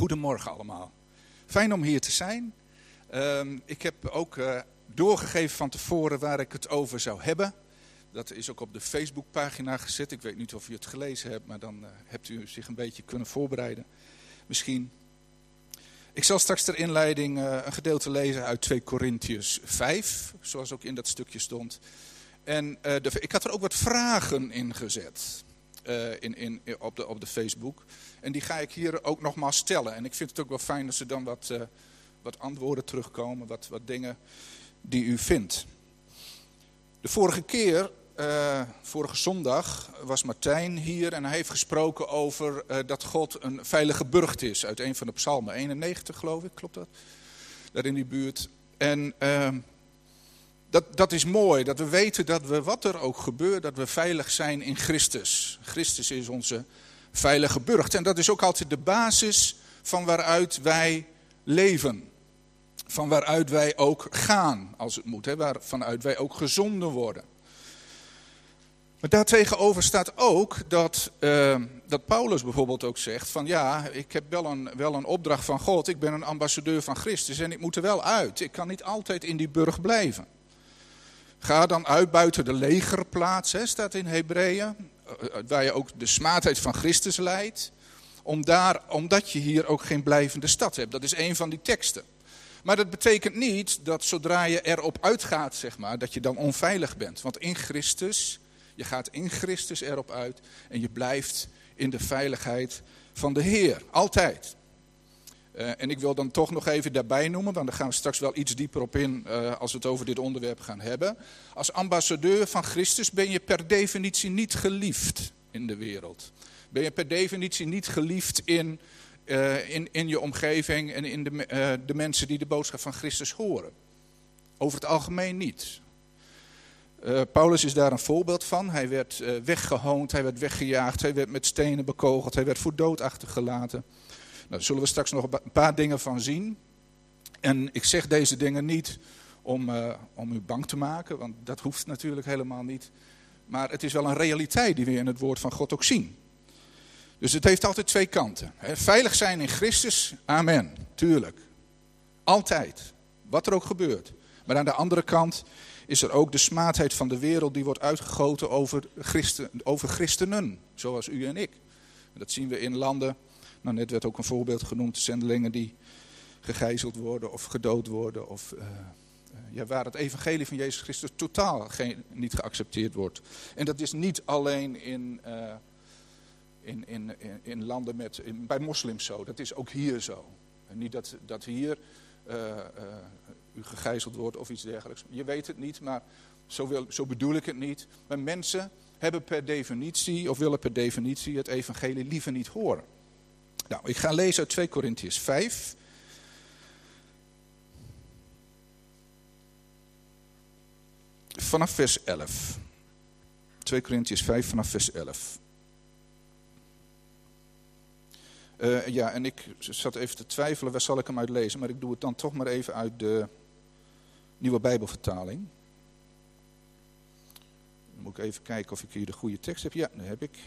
Goedemorgen allemaal. Fijn om hier te zijn. Ehm, ik heb ook uh, doorgegeven van tevoren waar ik het over zou hebben. Dat is ook op de Facebookpagina gezet. Ik weet niet of u het gelezen hebt, maar dan uh, hebt u zich een beetje kunnen voorbereiden. Misschien. Ik zal straks ter inleiding uh, een gedeelte lezen uit 2 Korintiërs 5, zoals ook in dat stukje stond. En de, ik had er ook wat vragen in gezet in, in, op, de, op de Facebook. En die ga ik hier ook nogmaals stellen. En ik vind het ook wel fijn dat er dan wat, uh, wat antwoorden terugkomen, wat, wat dingen die u vindt. De vorige keer, uh, vorige zondag, was Martijn hier en hij heeft gesproken over dat God een veilige burcht is. Uit een van de psalmen, 91 geloof ik, klopt dat? Daar in die buurt. En ehm, dat, dat is mooi, dat we weten dat we, wat er ook gebeurt, dat we veilig zijn in Christus. Christus is onze veilige burcht. En dat is ook altijd de basis van waaruit wij leven. Van waaruit wij ook gaan, als het moet. Hè, vanuit wij ook gezonden worden. Maar daartegenover staat ook dat, uh, dat Paulus bijvoorbeeld ook zegt van ja, ik heb wel een, wel een opdracht van God, ik ben een ambassadeur van Christus en ik moet er wel uit. Ik kan niet altijd in die burg blijven. Ga dan uit buiten de legerplaats, hè, staat in Hebreeën. Eh, eh, waar je ook de smaadheid van Christus leidt. Om daar, omdat je hier ook geen blijvende stad hebt. Dat is een van die teksten. Maar dat betekent niet dat zodra je erop uitgaat, zeg maar, dat je dan onveilig bent. Want in Christus, je gaat in Christus erop uit en je blijft in de veiligheid van de Heer. Altijd. Uh, en ik wil dan toch nog even daarbij noemen, want daar gaan we straks wel iets dieper op in uh, als we het over dit onderwerp gaan hebben. Als ambassadeur van Christus ben je per definitie niet geliefd in de wereld. Ben je per definitie niet geliefd in, uh, in, in je omgeving en in de, de mensen die de boodschap van Christus horen. Over het algemeen niet. Paulus is daar een voorbeeld van. Hij werd weggehoond, hij werd weggejaagd, hij werd met stenen bekogeld, hij werd voor dood achtergelaten. Nou, daar zullen we straks nog een paar dingen van zien. En ik zeg deze dingen niet om, uh, om u bang te maken, want dat hoeft natuurlijk helemaal niet. Maar het is wel een realiteit die we in het woord van God ook zien. Dus het heeft altijd twee kanten. Veilig zijn in Christus, amen, tuurlijk. Altijd, wat er ook gebeurt. Maar aan de andere kant is er ook de smaadheid van de wereld die wordt uitgegoten over, Christen, over christenen, zoals u en ik. Dat zien we in landen nou, net werd ook een voorbeeld genoemd, zendelingen die gegijzeld worden of gedood worden. Of uh, ja, waar het evangelie van Jezus Christus totaal geen, niet geaccepteerd wordt. En dat is niet alleen in, uh, in, in, in, landen met, bij moslims zo, dat is ook hier zo. En niet dat, dat hier u gegijzeld wordt of iets dergelijks. Je weet het niet, maar zo bedoel ik het niet. Maar mensen hebben per definitie, of willen per definitie, het evangelie liever niet horen. Nou, ik ga lezen uit 2 Korintiërs 5. Vanaf vers 11. 2 Korintiërs 5 vanaf vers 11. Uh, ja, en ik zat even te twijfelen, waar zal ik hem uit lezen? Maar ik doe het dan toch maar even uit de nieuwe Bijbelvertaling. Dan moet ik even kijken of ik hier de goede tekst heb. Ja, dat heb ik.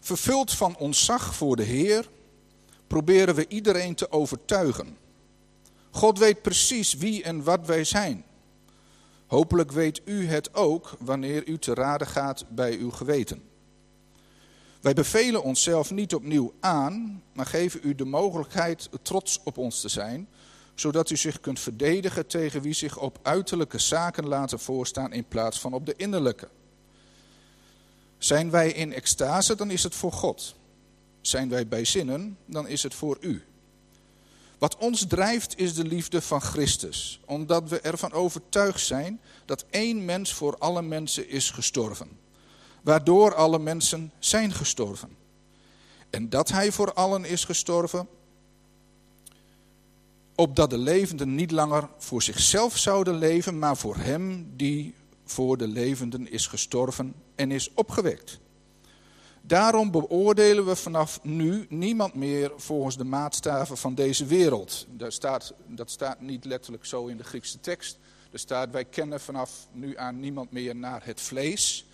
Vervuld van ontzag voor de Heer, proberen we iedereen te overtuigen. God weet precies wie en wat wij zijn. Hopelijk weet u het ook wanneer u te raden gaat bij uw geweten. Wij bevelen onszelf niet opnieuw aan, maar geven u de mogelijkheid trots op ons te zijn, zodat u zich kunt verdedigen tegen wie zich op uiterlijke zaken laten voorstaan in plaats van op de innerlijke. Zijn wij in extase, dan is het voor God. Zijn wij bij zinnen, dan is het voor u. Wat ons drijft is de liefde van Christus, omdat we ervan overtuigd zijn dat één mens voor alle mensen is gestorven, waardoor alle mensen zijn gestorven. En dat hij voor allen is gestorven, opdat de levenden niet langer voor zichzelf zouden leven, maar voor hem die voor de levenden is gestorven en is opgewekt. Daarom beoordelen we vanaf nu niemand meer volgens de maatstaven van deze wereld. Daar staat, dat staat niet letterlijk zo in de Griekse tekst. Er staat, wij kennen vanaf nu aan niemand meer naar het vlees.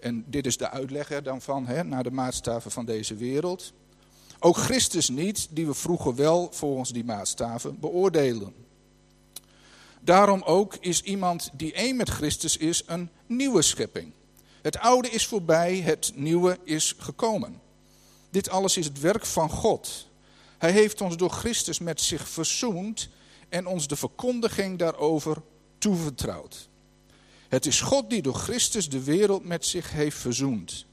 En dit is de uitleg er dan van, hè, naar de maatstaven van deze wereld. Ook Christus niet, die we vroeger wel volgens die maatstaven beoordelen. Daarom ook is iemand die één met Christus is een nieuwe schepping. Het oude is voorbij, het nieuwe is gekomen. Dit alles is het werk van God. Hij heeft ons door Christus met zich verzoend en ons de verkondiging daarover toevertrouwd. Het is God die door Christus de wereld met zich heeft verzoend.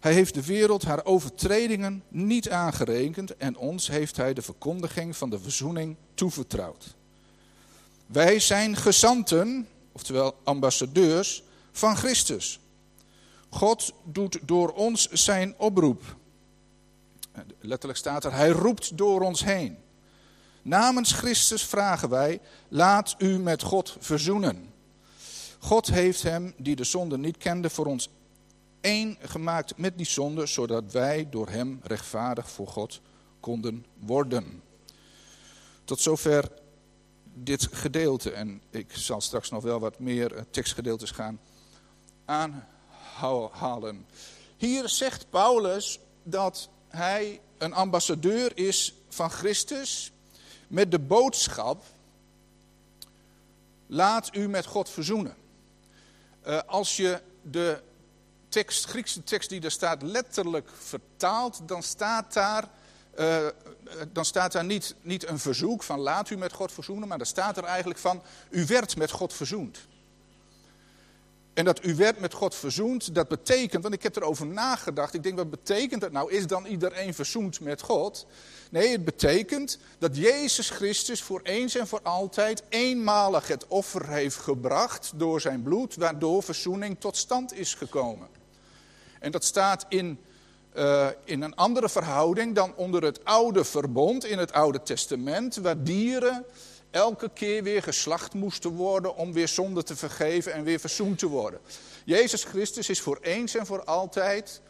Hij heeft de wereld haar overtredingen niet aangerekend en ons heeft hij de verkondiging van de verzoening toevertrouwd. Wij zijn gezanten, oftewel ambassadeurs van Christus. God doet door ons zijn oproep. Letterlijk staat er, hij roept door ons heen. Namens Christus vragen wij, laat u met God verzoenen. God heeft hem, die de zonde niet kende, voor ons één gemaakt met die zonde, zodat wij door hem rechtvaardig voor God konden worden. Tot zover dit gedeelte. En ik zal straks nog wel wat meer eh, tekstgedeeltes gaan aanhalen. Hier zegt Paulus dat hij een ambassadeur is van Christus met de boodschap: laat u met God verzoenen. Uh, als je de tekst, Griekse tekst die er staat letterlijk vertaalt, dan staat daar, uh, dan staat daar niet, niet een verzoek van laat u met God verzoenen, maar dan staat er eigenlijk van u werd met God verzoend. En dat u werd met God verzoend, dat betekent, want ik heb erover nagedacht, ik denk wat betekent dat nou? Is dan iedereen verzoend met God? Nee, het betekent dat Jezus Christus voor eens en voor altijd eenmalig het offer heeft gebracht door zijn bloed, waardoor verzoening tot stand is gekomen. En dat staat in, uh, in een andere verhouding dan onder het oude verbond, in het Oude Testament, waar dieren elke keer weer geslacht moesten worden om weer zonde te vergeven en weer verzoend te worden. Jezus Christus is voor eens en voor altijd,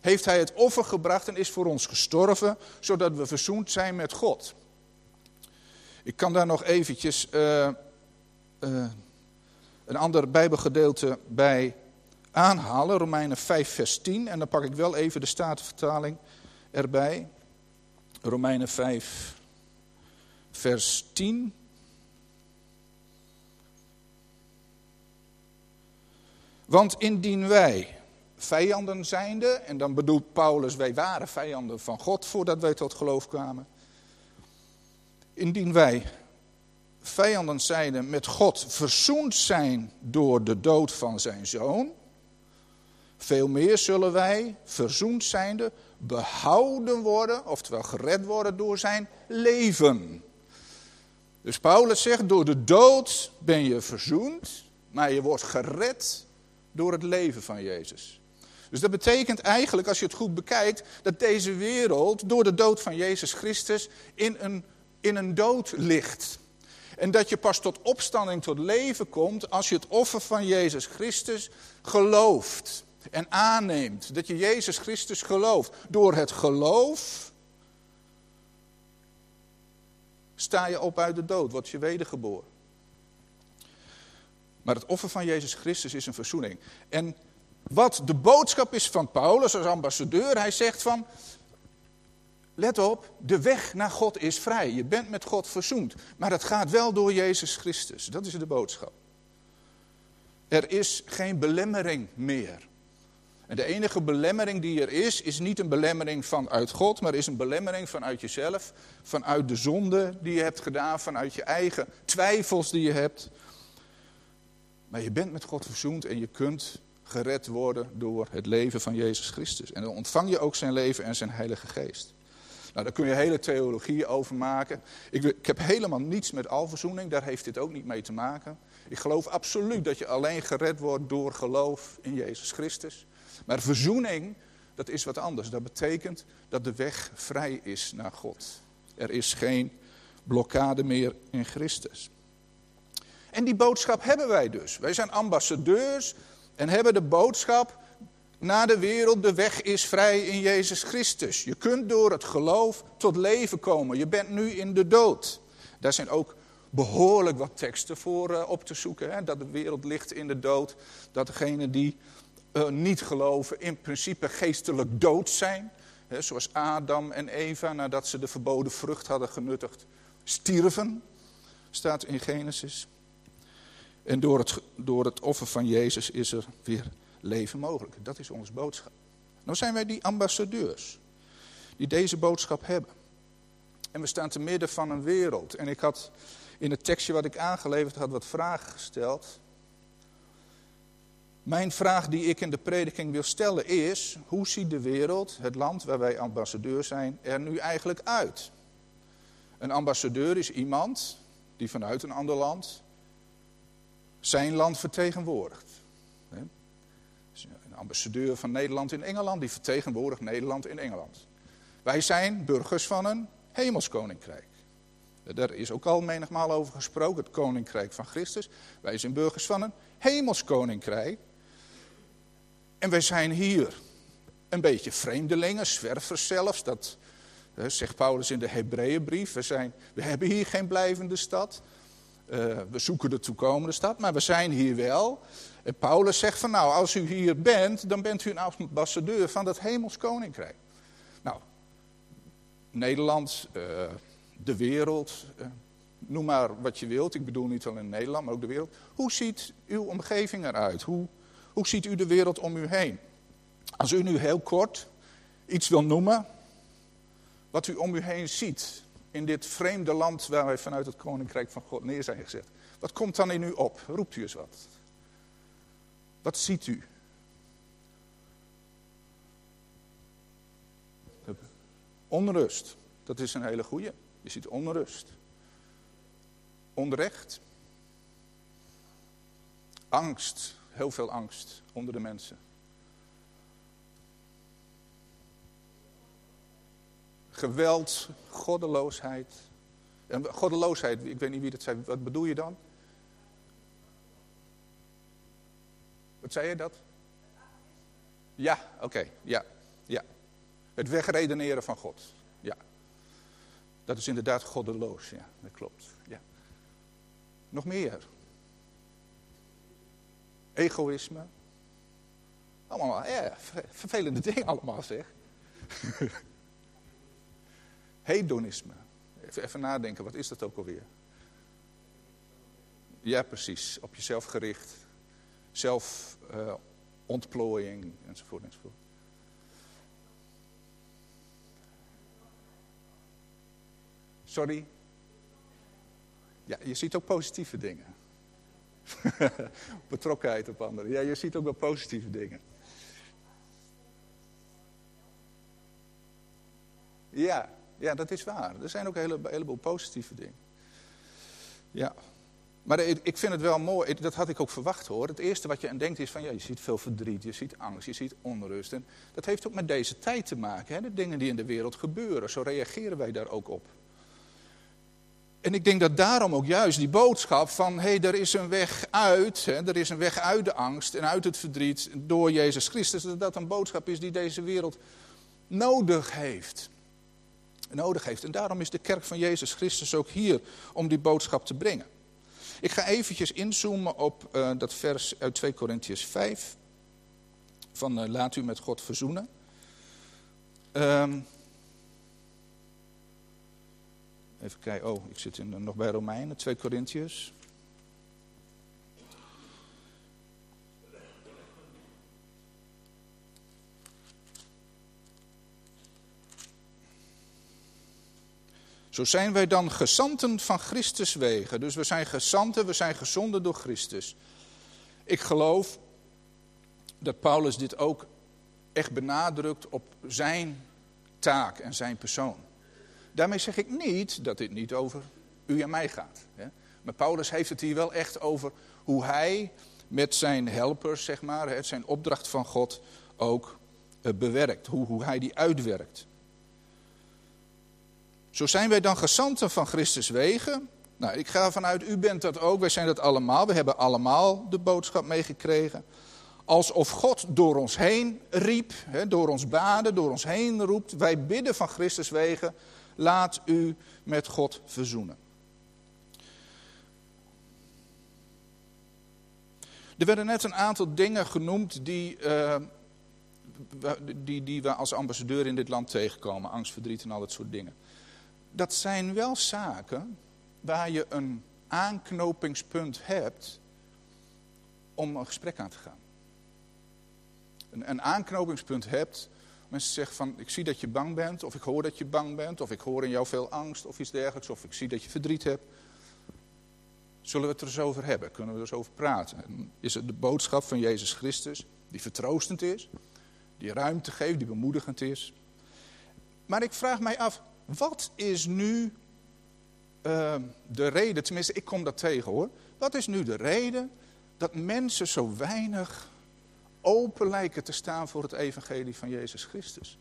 heeft hij het offer gebracht en is voor ons gestorven, zodat we verzoend zijn met God. Ik kan daar nog eventjes uh, uh, een ander bijbelgedeelte bij aanhalen, Romeinen 5 vers 10. En dan pak ik wel even de Statenvertaling erbij. Romeinen 5 vers 10. Want indien wij vijanden zijnde, en dan bedoelt Paulus, wij waren vijanden van God voordat wij tot geloof kwamen. Indien wij vijanden zijnde met God verzoend zijn door de dood van zijn zoon, veel meer zullen wij, verzoend zijnde, behouden worden, oftewel gered worden door zijn leven. Dus Paulus zegt, door de dood ben je verzoend, maar je wordt gered door het leven van Jezus. Dus dat betekent eigenlijk, als je het goed bekijkt, dat deze wereld door de dood van Jezus Christus in een, in een dood ligt. En dat je pas tot opstanding, tot leven komt als je het offer van Jezus Christus gelooft en aanneemt. Dat je Jezus Christus gelooft. Door het geloof sta je op uit de dood, word je wedergeboren. Maar het offer van Jezus Christus is een verzoening. En wat de boodschap is van Paulus als ambassadeur, hij zegt van, let op, de weg naar God is vrij. Je bent met God verzoend. Maar het gaat wel door Jezus Christus. Dat is de boodschap. Er is geen belemmering meer. En de enige belemmering die er is, is niet een belemmering vanuit God, maar is een belemmering vanuit jezelf, vanuit de zonde die je hebt gedaan, vanuit je eigen twijfels die je hebt. Maar je bent met God verzoend en je kunt gered worden door het leven van Jezus Christus. En dan ontvang je ook zijn leven en zijn Heilige Geest. Nou, daar kun je hele theologie over maken. Ik, ik heb helemaal niets met alverzoening, daar heeft dit ook niet mee te maken. Ik geloof absoluut dat je alleen gered wordt door geloof in Jezus Christus. Maar verzoening, dat is wat anders. Dat betekent dat de weg vrij is naar God. Er is geen blokkade meer in Christus. En die boodschap hebben wij dus. Wij zijn ambassadeurs en hebben de boodschap naar de wereld. De weg is vrij in Jezus Christus. Je kunt door het geloof tot leven komen. Je bent nu in de dood. Daar zijn ook behoorlijk wat teksten voor uh, op te zoeken. Hè? Dat de wereld ligt in de dood. Dat degenen die uh, niet geloven in principe geestelijk dood zijn. hè, zoals Adam en Eva nadat ze de verboden vrucht hadden genuttigd, stierven, staat in Genesis. En door het, door het offer van Jezus is er weer leven mogelijk. Dat is onze boodschap. Nou zijn wij die ambassadeurs die deze boodschap hebben. En we staan te midden van een wereld. En ik had in het tekstje wat ik aangeleverd had wat vragen gesteld. Mijn vraag die ik in de prediking wil stellen is, hoe ziet de wereld, het land waar wij ambassadeur zijn, er nu eigenlijk uit? Een ambassadeur is iemand die vanuit een ander land zijn land vertegenwoordigt. Een ambassadeur van Nederland in Engeland, die vertegenwoordigt Nederland in Engeland. Wij zijn burgers van een hemelskoninkrijk. Daar is ook al menigmaal over gesproken, het koninkrijk van Christus. Wij zijn burgers van een hemelskoninkrijk. En wij zijn hier een beetje vreemdelingen, zwervers zelfs. Dat zegt Paulus in de Hebreeënbrief. We, zijn, we hebben hier geen blijvende stad. Uh, we zoeken de toekomende stad, maar we zijn hier wel. Paulus zegt van nou, als u hier bent, dan bent u een ambassadeur van dat hemels koninkrijk. Nou, Nederland, uh, de wereld, uh, noem maar wat je wilt. Ik bedoel niet alleen Nederland, maar ook de wereld. Hoe ziet uw omgeving eruit? Hoe, hoe ziet u de wereld om u heen? Als u nu heel kort iets wil noemen, wat u om u heen ziet in dit vreemde land waar wij vanuit het Koninkrijk van God neer zijn gezet. Wat komt dan in u op? Roept u eens wat. Wat ziet u? Onrust, dat is een hele goede. Je ziet onrust. Onrecht. Angst, heel veel angst onder de mensen. Geweld, goddeloosheid. En goddeloosheid, ik weet niet wie dat zei, wat bedoel je dan? Wat zei je dat? Ja, oké, ja, ja. Het wegredeneren van God, ja. Dat is inderdaad goddeloos, ja, dat klopt, ja. Nog meer. Egoïsme. Allemaal, ja, vervelende dingen allemaal zeg. Hedonisme. Even, even nadenken, wat is dat ook alweer? Ja, precies. Op jezelf gericht. Zelfontplooiing, uh, enzovoort, enzovoort. Sorry? Ja, je ziet ook positieve dingen. Betrokkenheid op anderen. Ja, je ziet ook wel positieve dingen. Ja, ja, dat is waar. Er zijn ook een, hele, heleboel positieve dingen. Ja. Maar ik vind het wel mooi, dat had ik ook verwacht hoor. Het eerste wat je aan denkt is van, ja, je ziet veel verdriet, je ziet angst, je ziet onrust. En dat heeft ook met deze tijd te maken, hè? de dingen die in de wereld gebeuren. Zo reageren wij daar ook op. En ik denk dat daarom ook juist die boodschap van, hé, hey, er is een weg uit, hè, er is een weg uit de angst en uit het verdriet door Jezus Christus, dat dat een boodschap is die deze wereld nodig heeft nodig heeft. En daarom is de kerk van Jezus Christus ook hier om die boodschap te brengen. Ik ga eventjes inzoomen op uh, dat vers uit 2 Korintiërs 5. Van uh, laat u met God verzoenen. Um, even kijken, oh, ik zit in, nog bij Romeinen, 2 Korintiërs. Zo zijn wij dan gezanten van Christus wegen. Dus we zijn gezanten, we zijn gezonden door Christus. Ik geloof dat Paulus dit ook echt benadrukt op zijn taak en zijn persoon. Daarmee zeg ik niet dat dit niet over u en mij gaat. Maar Paulus heeft het hier wel echt over hoe hij met zijn helpers, zeg maar, zijn opdracht van God ook eh, bewerkt. Hoe, hoe hij die uitwerkt. Zo zijn wij dan gezanten van Christus wegen. Nou, ik ga vanuit, u bent dat ook, wij zijn dat allemaal. We hebben allemaal de boodschap meegekregen. Alsof God door ons heen riep, door ons baden, door ons heen roept. Wij bidden van Christus wegen, laat u met God verzoenen. Er werden net een aantal dingen genoemd die, uh, die, die we als ambassadeur in dit land tegenkomen. Angst, verdriet en al dat soort dingen. Dat zijn wel zaken waar je een aanknopingspunt hebt om een gesprek aan te gaan. Een, een aanknopingspunt hebt. Mensen zeggen van, ik zie dat je bang bent, of ik hoor dat je bang bent, of ik hoor in jou veel angst, of iets dergelijks, of ik zie dat je verdriet hebt. Zullen we het er eens over hebben? Kunnen we er eens over praten? is het de boodschap van Jezus Christus, die vertroostend is, die ruimte geeft, die bemoedigend is. Maar ik vraag mij af, wat is nu uh, de reden, tenminste ik kom dat tegen hoor. Wat is nu de reden dat mensen zo weinig open lijken te staan voor het evangelie van Jezus Christus?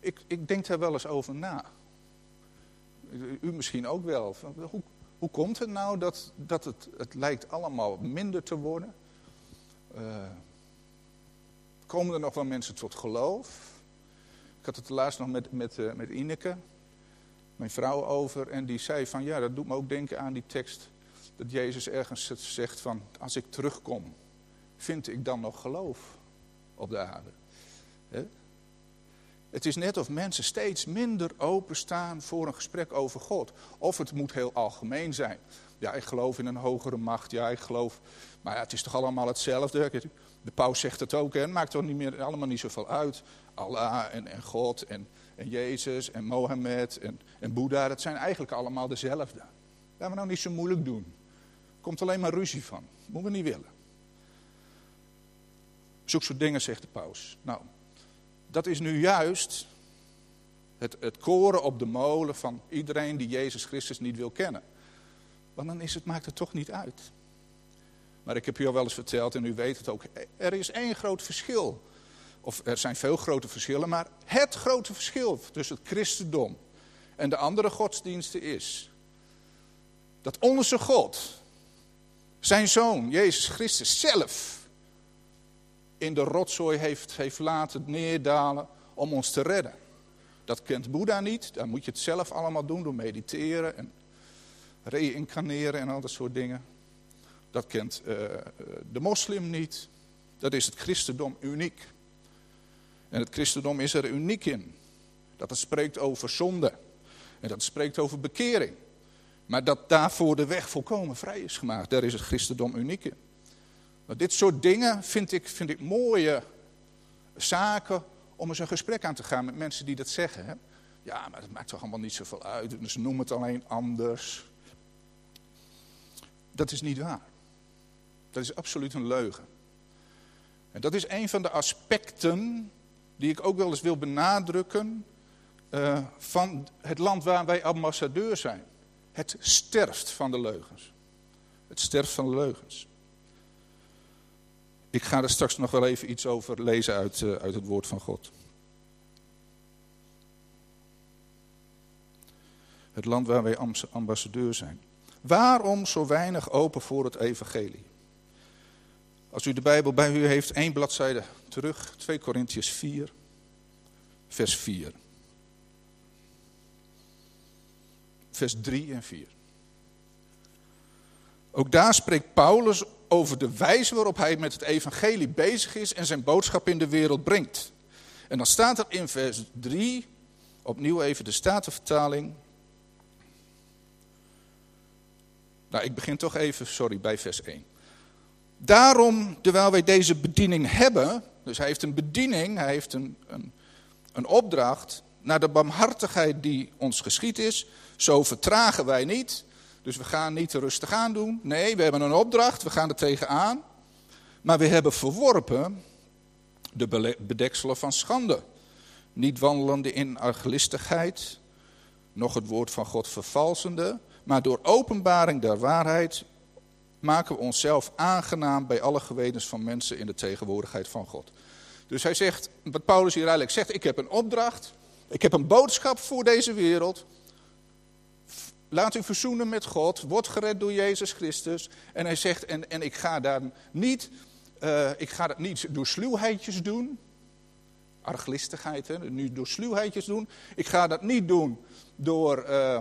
Ik, ik denk daar wel eens over na. U misschien ook wel. Hoe, hoe komt het nou dat, dat het, het lijkt allemaal minder te worden? Uh, komen er nog wel mensen tot geloof? Ik had het laatst nog met, met, uh, met Ineke, mijn vrouw, over. En die zei van, ja, dat doet me ook denken aan die tekst. Dat Jezus ergens zegt van, als ik terugkom, vind ik dan nog geloof op de aarde? Het is net of mensen steeds minder openstaan voor een gesprek over God. Of het moet heel algemeen zijn. Ja, ik geloof in een hogere macht. Ja, ik geloof. Maar ja, het is toch allemaal hetzelfde. De paus zegt het ook. Het maakt toch niet meer, allemaal niet zoveel uit. Allah en, en God en, en Jezus en Mohammed en, en Boeddha. Dat zijn eigenlijk allemaal dezelfde. Laten we nou niet zo moeilijk doen. Er komt alleen maar ruzie van. Moeten we niet willen. Zoek soort dingen, zegt de paus. Nou, dat is nu juist het, het koren op de molen van iedereen die Jezus Christus niet wil kennen. Want dan is het, maakt het toch niet uit. Maar ik heb u al wel eens verteld en u weet het ook. Er is één groot verschil. Of er zijn veel grote verschillen, maar het grote verschil tussen het christendom en de andere godsdiensten is dat onze God, zijn zoon, Jezus Christus zelf, in de rotzooi heeft, heeft laten neerdalen om ons te redden. Dat kent Boeddha niet, dan moet je het zelf allemaal doen door mediteren en reïncarneren en al dat soort dingen. Dat kent uh, de moslim niet. Dat is het christendom uniek. En het christendom is er uniek in. Dat het spreekt over zonde. En dat het spreekt over bekering. Maar dat daarvoor de weg volkomen vrij is gemaakt. Daar is het christendom uniek in. Maar dit soort dingen vind ik, vind ik mooie zaken om eens een gesprek aan te gaan met mensen die dat zeggen. Ja, maar dat maakt toch allemaal niet zoveel uit. Dus noem het alleen anders. Dat is niet waar. Dat is absoluut een leugen. En dat is een van de aspecten die ik ook wel eens wil benadrukken uh, van het land waar wij ambassadeur zijn. Het sterft van de leugens. Het sterft van de leugens. Ik ga er straks nog wel even iets over lezen uit, uh, uit het woord van God. Het land waar wij ambassadeur zijn. Waarom zo weinig open voor het evangelie? Als u de Bijbel bij u heeft, één bladzijde terug, 2 Korintiërs 4, vers 4. Vers 3 en 4. Ook daar spreekt Paulus over de wijze waarop hij met het evangelie bezig is en zijn boodschap in de wereld brengt. En dan staat er in vers 3, opnieuw even de Statenvertaling. Nou, ik begin toch even, sorry, bij vers 1. Daarom, terwijl wij deze bediening hebben, dus hij heeft een bediening, hij heeft een, een, een opdracht, naar de barmhartigheid die ons geschied is, zo vertragen wij niet. Dus we gaan niet rustig aan doen. Nee, we hebben een opdracht, we gaan er tegenaan. Maar we hebben verworpen de bedekselen van schande. Niet wandelende in arglistigheid, nog het woord van God vervalsende, maar door openbaring der waarheid maken we onszelf aangenaam bij alle gewetens van mensen in de tegenwoordigheid van God. Dus hij zegt, wat Paulus hier eigenlijk zegt, ik heb een opdracht, ik heb een boodschap voor deze wereld. Laat u verzoenen met God, word gered door Jezus Christus. En hij zegt, en, en ik ga daar niet, uh, ik ga dat niet door sluwheidjes doen. Arglistigheid, hè, nu door sluwheidjes doen. Ik ga dat niet doen door... Uh,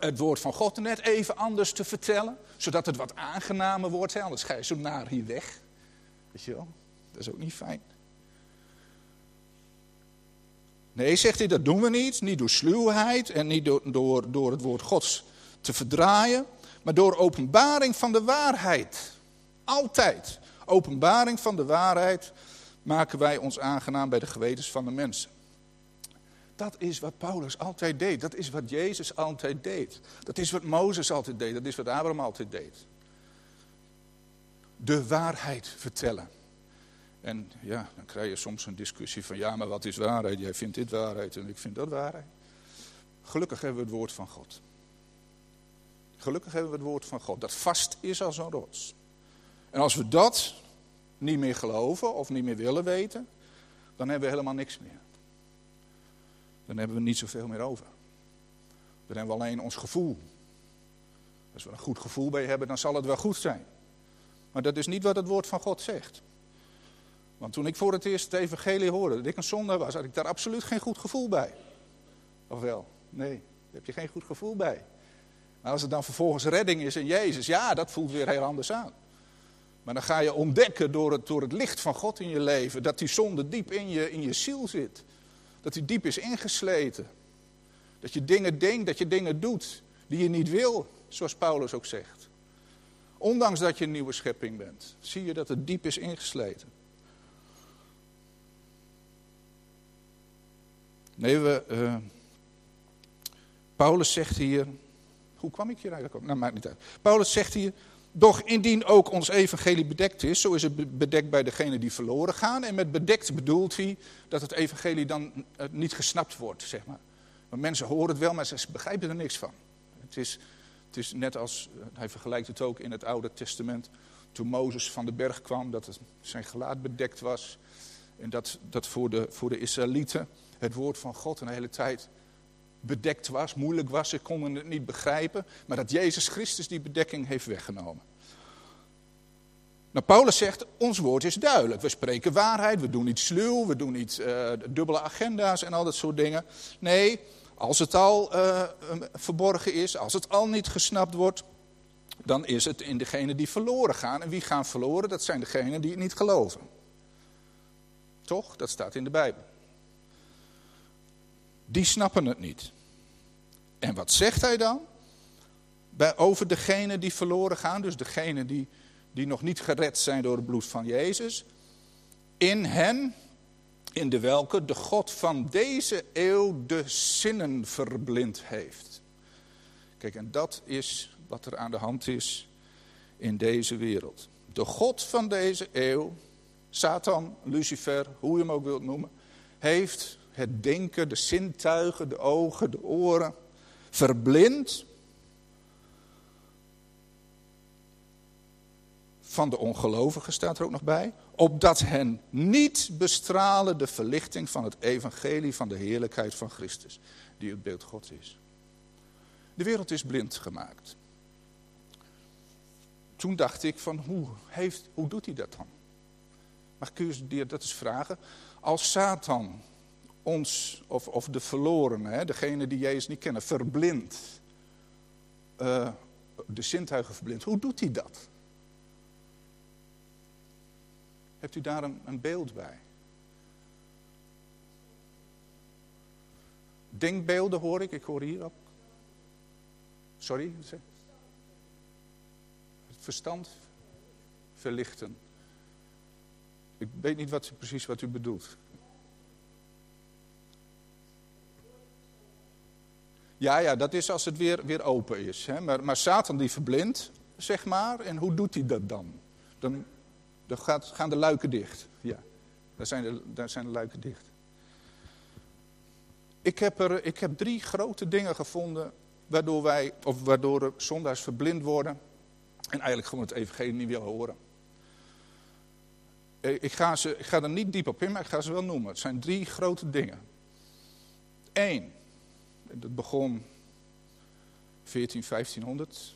het woord van God net even anders te vertellen, zodat het wat aangenamer wordt. Hè? Anders ga je zo naar hier weg. Weet je wel? Dat is ook niet fijn. Nee, zegt hij, dat doen we niet. Niet door sluwheid en niet door, door, door het woord Gods te verdraaien, maar door openbaring van de waarheid. Altijd. Openbaring van de waarheid maken wij ons aangenaam bij de gewetens van de mensen. Dat is wat Paulus altijd deed. Dat is wat Jezus altijd deed. Dat is wat Mozes altijd deed. Dat is wat Abraham altijd deed. De waarheid vertellen. En ja, dan krijg je soms een discussie van ja, maar wat is waarheid? Jij vindt dit waarheid en ik vind dat waarheid. Gelukkig hebben we het woord van God. Gelukkig hebben we het woord van God. Dat vast is als een rots. En als we dat niet meer geloven of niet meer willen weten, dan hebben we helemaal niks meer. Dan hebben we niet zoveel meer over. Dan hebben we alleen ons gevoel. Als we een goed gevoel bij hebben, dan zal het wel goed zijn. Maar dat is niet wat het woord van God zegt. Want toen ik voor het eerst het evangelie hoorde, dat ik een zondaar was, had ik daar absoluut geen goed gevoel bij. Of wel? Nee, daar heb je geen goed gevoel bij. Maar als het dan vervolgens redding is in Jezus, ja, dat voelt weer heel anders aan. Maar dan ga je ontdekken door het, door het licht van God in je leven, dat die zonde diep in je, in je ziel zit. Dat die diep is ingesleten. Dat je dingen denkt, dat je dingen doet die je niet wil, zoals Paulus ook zegt. Ondanks dat je een nieuwe schepping bent, zie je dat het diep is ingesleten. Nee, we, uh, Paulus zegt hier. Hoe kwam ik hier eigenlijk? Nou, maakt niet uit. Paulus zegt hier. Doch indien ook ons evangelie bedekt is, zo is het bedekt bij degenen die verloren gaan. En met bedekt bedoelt hij dat het evangelie dan eh, niet gesnapt wordt, zeg maar. Want mensen horen het wel, maar ze begrijpen er niks van. Het is, het is net als, eh, hij vergelijkt het ook in het Oude Testament, toen Mozes van de berg kwam, dat zijn gelaat bedekt was. En dat, dat voor, de, voor de Israëlieten het woord van God een hele tijd bedekt was, moeilijk was, ze konden het niet begrijpen, maar dat Jezus Christus die bedekking heeft weggenomen. Nou, Paulus zegt, ons woord is duidelijk. We spreken waarheid, we doen niet sluw, we doen niet uh, dubbele agenda's en al dat soort dingen. Nee, als het al uh, verborgen is, als het al niet gesnapt wordt, dan is het in degenen die verloren gaan. En wie gaan verloren? Dat zijn degenen die het niet geloven. Toch? Dat staat in de Bijbel die snappen het niet. En wat zegt hij dan? Bij, over degenen die verloren gaan, dus degenen die, die nog niet gered zijn door het bloed van Jezus. In hen, in de welke de God van deze eeuw de zinnen verblind heeft. Kijk, en dat is wat er aan de hand is in deze wereld. De God van deze eeuw, Satan, Lucifer, hoe je hem ook wilt noemen, heeft het denken, de zintuigen, de ogen, de oren, verblind van de ongelovigen staat er ook nog bij, opdat hen niet bestralen de verlichting van het evangelie van de heerlijkheid van Christus, die het beeld God is. De wereld is blind gemaakt. Toen dacht ik van hoe, heeft, hoe doet hij dat dan? Mag ik u dat eens vragen? Als Satan ons, of, of de verlorenen, degene die Jezus niet kennen, verblind. Uh, de zintuigen verblind. Hoe doet hij dat? Hebt u daar een, een beeld bij? Denkbeelden hoor ik, ik hoor hier ook. Sorry? Het verstand verlichten. Ik weet niet wat, precies wat u bedoelt. Ja, ja, dat is als het weer, weer open is. Hè? Maar, maar Satan die verblindt, zeg maar. En hoe doet hij dat dan? Dan, dan gaat, gaan de luiken dicht. Ja, daar zijn de, daar zijn de luiken dicht. Ik heb, er, ik heb drie grote dingen gevonden waardoor wij, of waardoor zondaars verblind worden. En eigenlijk gewoon het evangelie niet willen horen. Ik ga, ze, ik ga er niet diep op in, maar ik ga ze wel noemen. Het zijn drie grote dingen. Eén, dat begon 14, 1500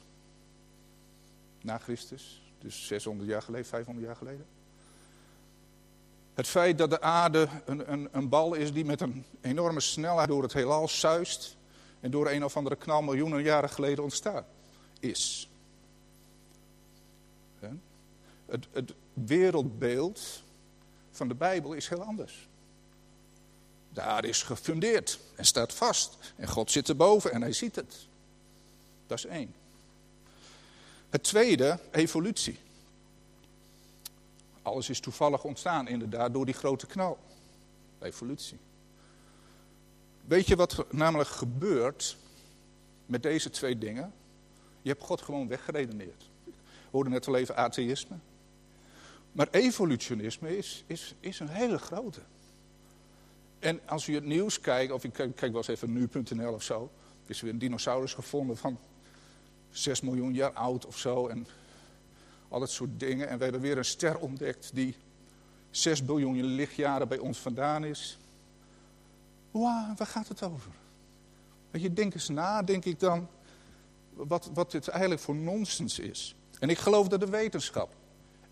na Christus. Dus 600 jaar geleden, 500 jaar geleden. Het feit dat de aarde een, een, een bal is die met een enorme snelheid door het heelal zuist. en door een of andere knal miljoenen jaren geleden ontstaan is. Het, het wereldbeeld van de Bijbel is heel anders. Daar is gefundeerd en staat vast. En God zit erboven en hij ziet het. Dat is één. Het tweede, evolutie. Alles is toevallig ontstaan, inderdaad, door die grote knal. Evolutie. Weet je wat namelijk gebeurt met deze twee dingen? Je hebt God gewoon weggeredeneerd. We hoorden net al even atheïsme. Maar evolutionisme is, is, is een hele grote. En als u het nieuws kijkt, of ik kijk, wel eens even nu.nl of zo. Er is weer een dinosaurus gevonden van 6 miljoen jaar oud of zo. En al dat soort dingen. En we hebben weer een ster ontdekt die 6 biljoen lichtjaren bij ons vandaan is. Waar gaat het over? Weet je, denk eens na, denk ik dan, wat, wat dit eigenlijk voor nonsens is. En ik geloof dat de wetenschap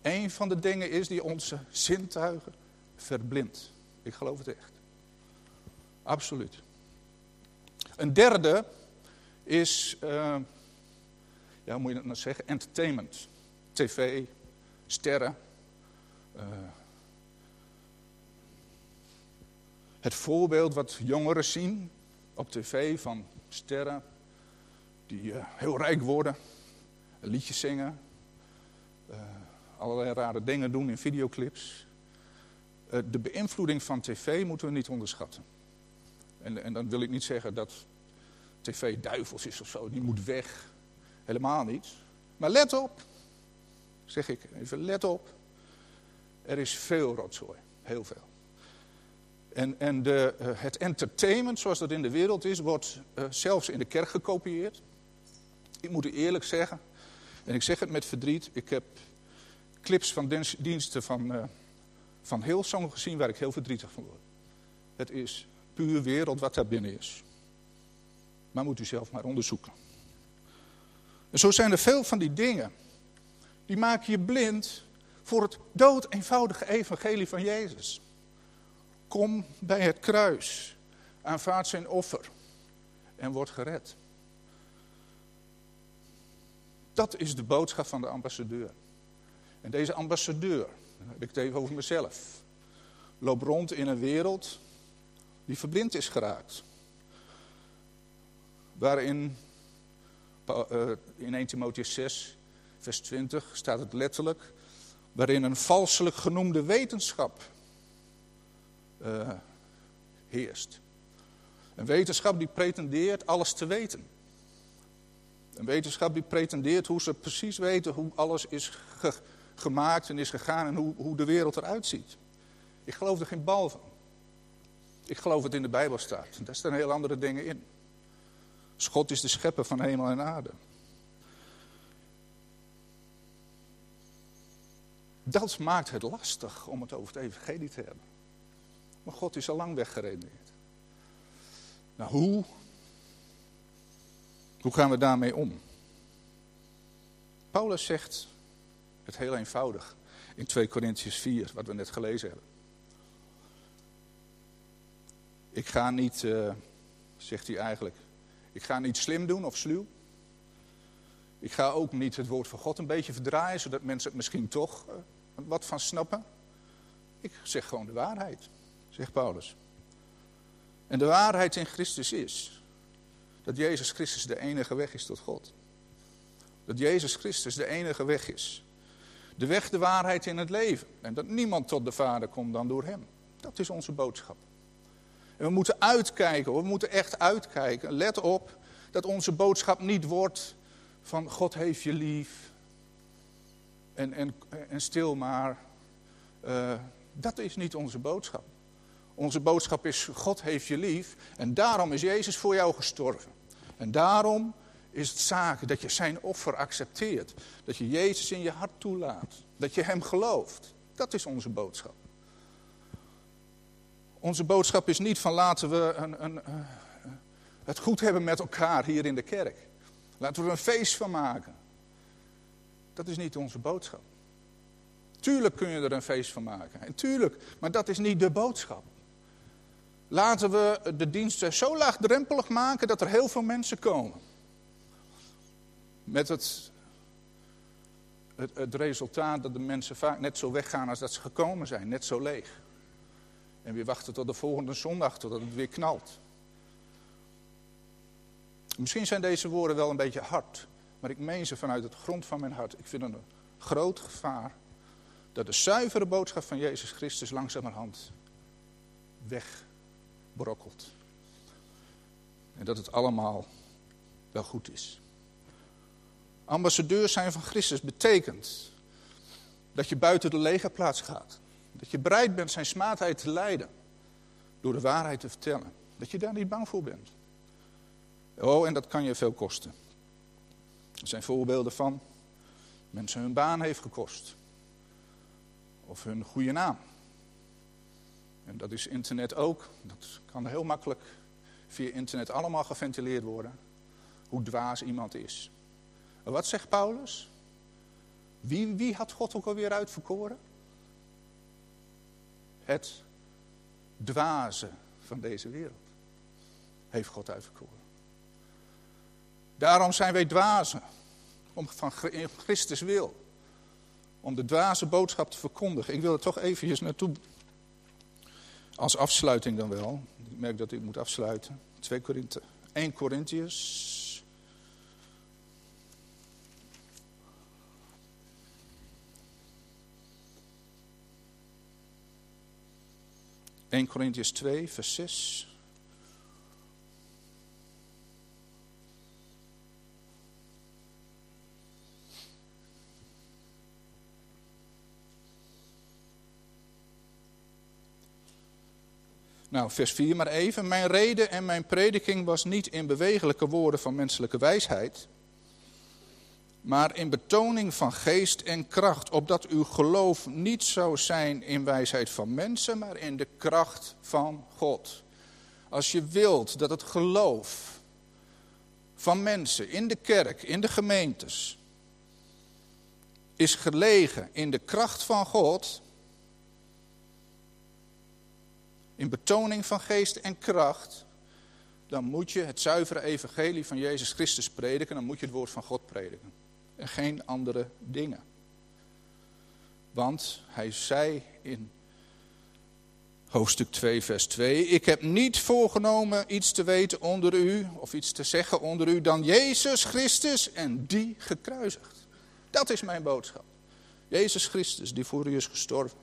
een van de dingen is die onze zintuigen verblindt. Ik geloof het echt. Absoluut. Een derde is, uh, ja, hoe moet je dat nou zeggen? Entertainment. TV, sterren. Uh, het voorbeeld wat jongeren zien op tv van sterren die uh, heel rijk worden, liedjes zingen, allerlei rare dingen doen in videoclips. De beïnvloeding van tv moeten we niet onderschatten. En, en dan wil ik niet zeggen dat tv duivels is of zo, die moet weg. Helemaal niet. Maar let op, zeg ik even, let op. Er is veel rotzooi, heel veel. En, en de, uh, het entertainment zoals dat in de wereld is, wordt uh, zelfs in de kerk gekopieerd. Ik moet u eerlijk zeggen, en ik zeg het met verdriet, ik heb clips van diensten van, uh, van Hillsong gezien waar ik heel verdrietig van word. Het is puur wereld wat daar binnen is. Maar moet u zelf maar onderzoeken. En zo zijn er veel van die dingen. Die maken je blind voor het dood eenvoudige evangelie van Jezus. Kom bij het kruis, aanvaard zijn offer en word gered. Dat is de boodschap van de ambassadeur. En deze ambassadeur, dan heb ik het even over mezelf, loopt rond in een wereld die verblind is geraakt. Waarin uh, in 1 Timotheus 6, vers 20 staat het letterlijk, waarin een valselijk genoemde wetenschap uh, heerst. Een wetenschap die pretendeert alles te weten. Een wetenschap die pretendeert hoe ze precies weten hoe alles is ge gemaakt en is gegaan en hoe, hoe de wereld eruit ziet. Ik geloof er geen bal van. Ik geloof het in de Bijbel staat. Daar staan heel andere dingen in. God is de schepper van hemel en aarde. Dat maakt het lastig om het over het evangelie te hebben. Maar God is al lang weggeredeneerd. Nou, hoe? Hoe gaan we daarmee om? Paulus zegt het heel eenvoudig in 2 Corinthians 4, wat we net gelezen hebben. Ik ga niet, uh, zegt hij eigenlijk, ik ga niet slim doen of sluw. Ik ga ook niet het woord van God een beetje verdraaien, zodat mensen het misschien toch uh, wat van snappen. Ik zeg gewoon de waarheid, zegt Paulus. En de waarheid in Christus is dat Jezus Christus de enige weg is tot God. Dat Jezus Christus de enige weg is. De weg, de waarheid in het leven. En dat niemand tot de Vader komt dan door Hem. Dat is onze boodschap. En we moeten uitkijken, we moeten echt uitkijken. Let op dat onze boodschap niet wordt van God heeft je lief. En, en, en stil maar. Uh, dat is niet onze boodschap. Onze boodschap is God heeft je lief en daarom is Jezus voor jou gestorven. En daarom is het zaak dat je zijn offer accepteert. Dat je Jezus in je hart toelaat. Dat je hem gelooft. Dat is onze boodschap. Onze boodschap is niet van laten we een, een, uh, het goed hebben met elkaar hier in de kerk. Laten we er een feest van maken. Dat is niet onze boodschap. Tuurlijk kun je er een feest van maken. En tuurlijk, maar dat is niet de boodschap. laten we de diensten zo laagdrempelig maken dat er heel veel mensen komen. Met het, het, het resultaat dat de mensen vaak net zo weggaan als dat ze gekomen zijn, net zo leeg. En weer wachten tot de volgende zondag, totdat het weer knalt. Misschien zijn deze woorden wel een beetje hard, maar ik meen ze vanuit het grond van mijn hart. Ik vind het een groot gevaar dat de zuivere boodschap van Jezus Christus langzamerhand wegbrokkelt. En dat het allemaal wel goed is. Ambassadeur zijn van Christus betekent dat je buiten de legerplaats gaat. Dat je bereid bent zijn smaadheid te leiden. Door de waarheid te vertellen. Dat je daar niet bang voor bent. Oh, en dat kan je veel kosten. Er zijn voorbeelden van mensen hun baan heeft gekost. Of hun goede naam. En dat is internet ook. Dat kan heel makkelijk via internet allemaal geventileerd worden. Hoe dwaas iemand is. Wat zegt Paulus? Wie, wie had God ook alweer uitverkoren? Het dwaze van deze wereld heeft God uitverkoren. Daarom zijn wij dwazen, om van Christus wil. Om de dwaze boodschap te verkondigen. Ik wil er toch eventjes naartoe, als afsluiting dan wel. Ik merk dat ik moet afsluiten. 2 Korinthe, 1 Korintiërs 1 Corinthians 2, vers 6. Nou, vers 4 maar even. Mijn reden en mijn prediking was niet in bewegelijke woorden van menselijke wijsheid, maar in betoning van geest en kracht, opdat uw geloof niet zou zijn in wijsheid van mensen, maar in de kracht van God. Als je wilt dat het geloof van mensen in de kerk, in de gemeentes, is gelegen in de kracht van God, in betoning van geest en kracht, dan moet je het zuivere evangelie van Jezus Christus prediken, dan moet je het woord van God prediken en geen andere dingen. Want hij zei in hoofdstuk 2, vers 2: Ik heb niet voorgenomen iets te weten onder u, of iets te zeggen onder u, dan Jezus Christus en die gekruisigd. Dat is mijn boodschap. Jezus Christus, die voor u is gestorven.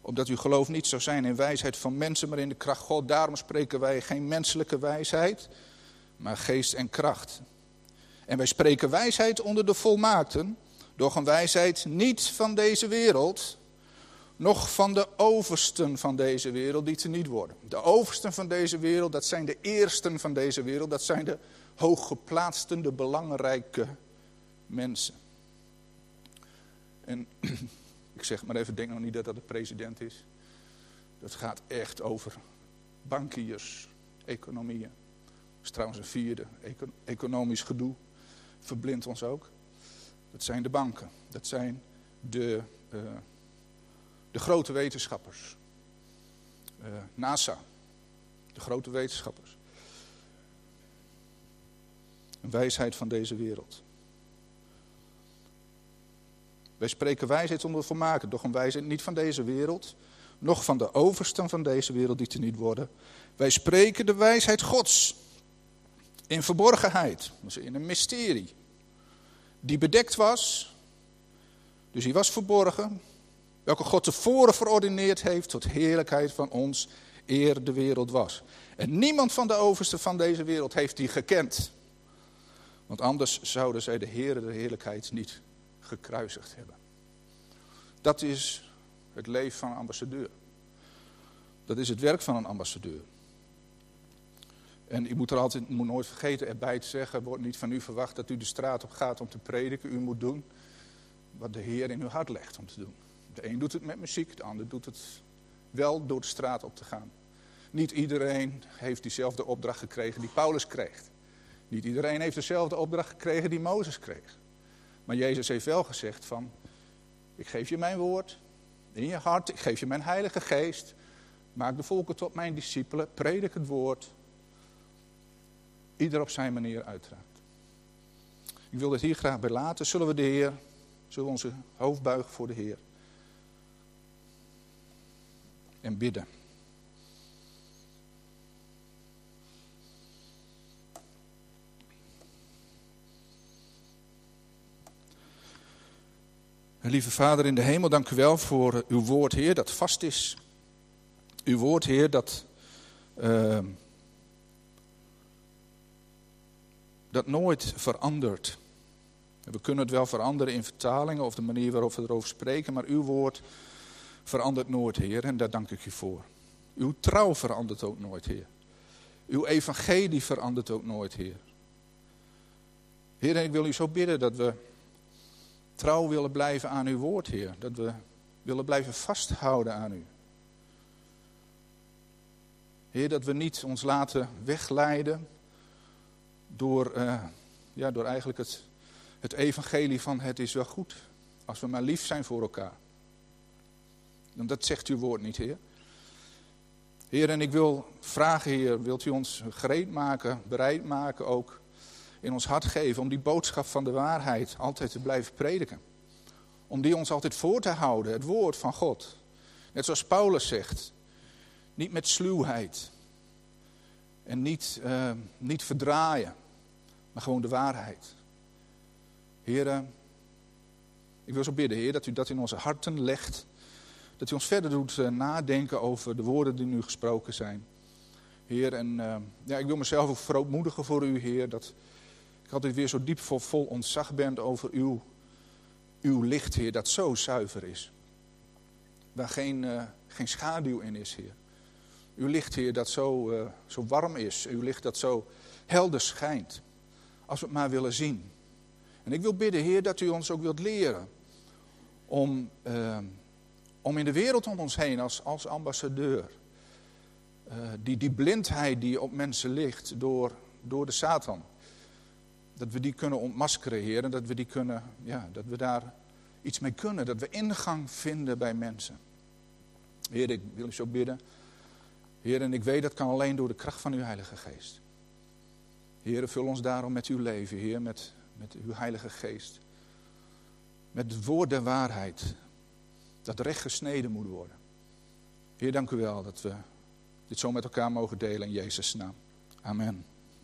Opdat uw geloof niet zou zijn in wijsheid van mensen, maar in de kracht God. Daarom spreken wij geen menselijke wijsheid, maar geest en kracht. En wij spreken wijsheid onder de volmaakten, doch een wijsheid niet van deze wereld, noch van de oversten van deze wereld die te niet worden. De oversten van deze wereld, dat zijn de eersten van deze wereld, dat zijn de hooggeplaatsten, de belangrijke mensen. En ik zeg maar even, denk nog niet dat dat de president is. Dat gaat echt over bankiers, economieën. Dat is trouwens een vierde, economisch gedoe verblindt ons ook. Dat zijn de banken. Dat zijn de, uh, de grote wetenschappers. Uh, NASA. De grote wetenschappers. Een wijsheid van deze wereld. Wij spreken wijsheid onder volmaken, doch een wijsheid niet van deze wereld, noch van de oversten van deze wereld die te niet worden. Wij spreken de wijsheid Gods in verborgenheid, in een mysterie, die bedekt was, dus die was verborgen, welke God tevoren verordineerd heeft tot heerlijkheid van ons, eer de wereld was. En niemand van de oversten van deze wereld heeft die gekend. Want anders zouden zij de Heer de heerlijkheid niet gekruisigd hebben. Dat is het leven van een ambassadeur. Dat is het werk van een ambassadeur. En u moet er altijd, moet nooit vergeten erbij te zeggen, wordt niet van u verwacht dat u de straat op gaat om te prediken. U moet doen wat de Heer in uw hart legt om te doen. De een doet het met muziek, de ander doet het wel door de straat op te gaan. Niet iedereen heeft diezelfde opdracht gekregen die Paulus kreeg. Niet iedereen heeft dezelfde opdracht gekregen die Mozes kreeg. Maar Jezus heeft wel gezegd van, ik geef je mijn woord in je hart, ik geef je mijn heilige geest. Maak de volken tot mijn discipelen. Predik het woord. Ieder op zijn manier uiteraard. Ik wil het hier graag bij laten. Zullen we de Heer, zullen we onze hoofd buigen voor de Heer. En bidden. Lieve Vader in de hemel, dank u wel voor uw woord, Heer, dat vast is. Uw woord, Heer, dat, uh, dat nooit verandert. We kunnen het wel veranderen in vertalingen of de manier waarop we erover spreken, maar uw woord verandert nooit, Heer, en daar dank ik u voor. Uw trouw verandert ook nooit, Heer. Uw evangelie verandert ook nooit, Heer. Heer, en ik wil u zo bidden dat we trouw willen blijven aan uw woord, Heer. Dat we willen blijven vasthouden aan u. Heer, dat we niet ons laten wegleiden door, uh, ja, door eigenlijk het, het evangelie van het is wel goed. Als we maar lief zijn voor elkaar. Want dat zegt uw woord niet, Heer. Heer, en ik wil vragen, Heer, wilt u ons gereed maken, bereid maken ook in ons hart geven om die boodschap van de waarheid altijd te blijven prediken. Om die ons altijd voor te houden, het woord van God. Net zoals Paulus zegt, niet met sluwheid en niet, uh, niet verdraaien, maar gewoon de waarheid. Heer, ik wil zo bidden, Heer, dat u dat in onze harten legt. Dat u ons verder doet uh, nadenken over de woorden die nu gesproken zijn. Heer, en uh, ja, ik wil mezelf ook verootmoedigen voor u, Heer, dat ik altijd weer zo diep vol, vol ontzag ben over uw, uw licht, Heer, dat zo zuiver is. Waar geen, geen schaduw in is, Heer. Uw licht, Heer, dat zo, zo warm is. Uw licht dat zo helder schijnt. Als we het maar willen zien. En ik wil bidden, Heer, dat u ons ook wilt leren. Om, uh, om in de wereld om ons heen als, als ambassadeur. Uh, die, die blindheid die op mensen ligt door, door de Satan. Dat we die kunnen ontmaskeren, Heer. En dat we, die kunnen, ja, dat we daar iets mee kunnen. Dat we ingang vinden bij mensen. Heer, ik wil u zo bidden. Heer, en ik weet dat kan alleen door de kracht van uw Heilige Geest. Heer, vul ons daarom met uw leven, Heer, met, met uw Heilige Geest. Met het woord der waarheid, dat recht gesneden moet worden. Heer, dank u wel dat we dit zo met elkaar mogen delen in Jezus' naam. Amen.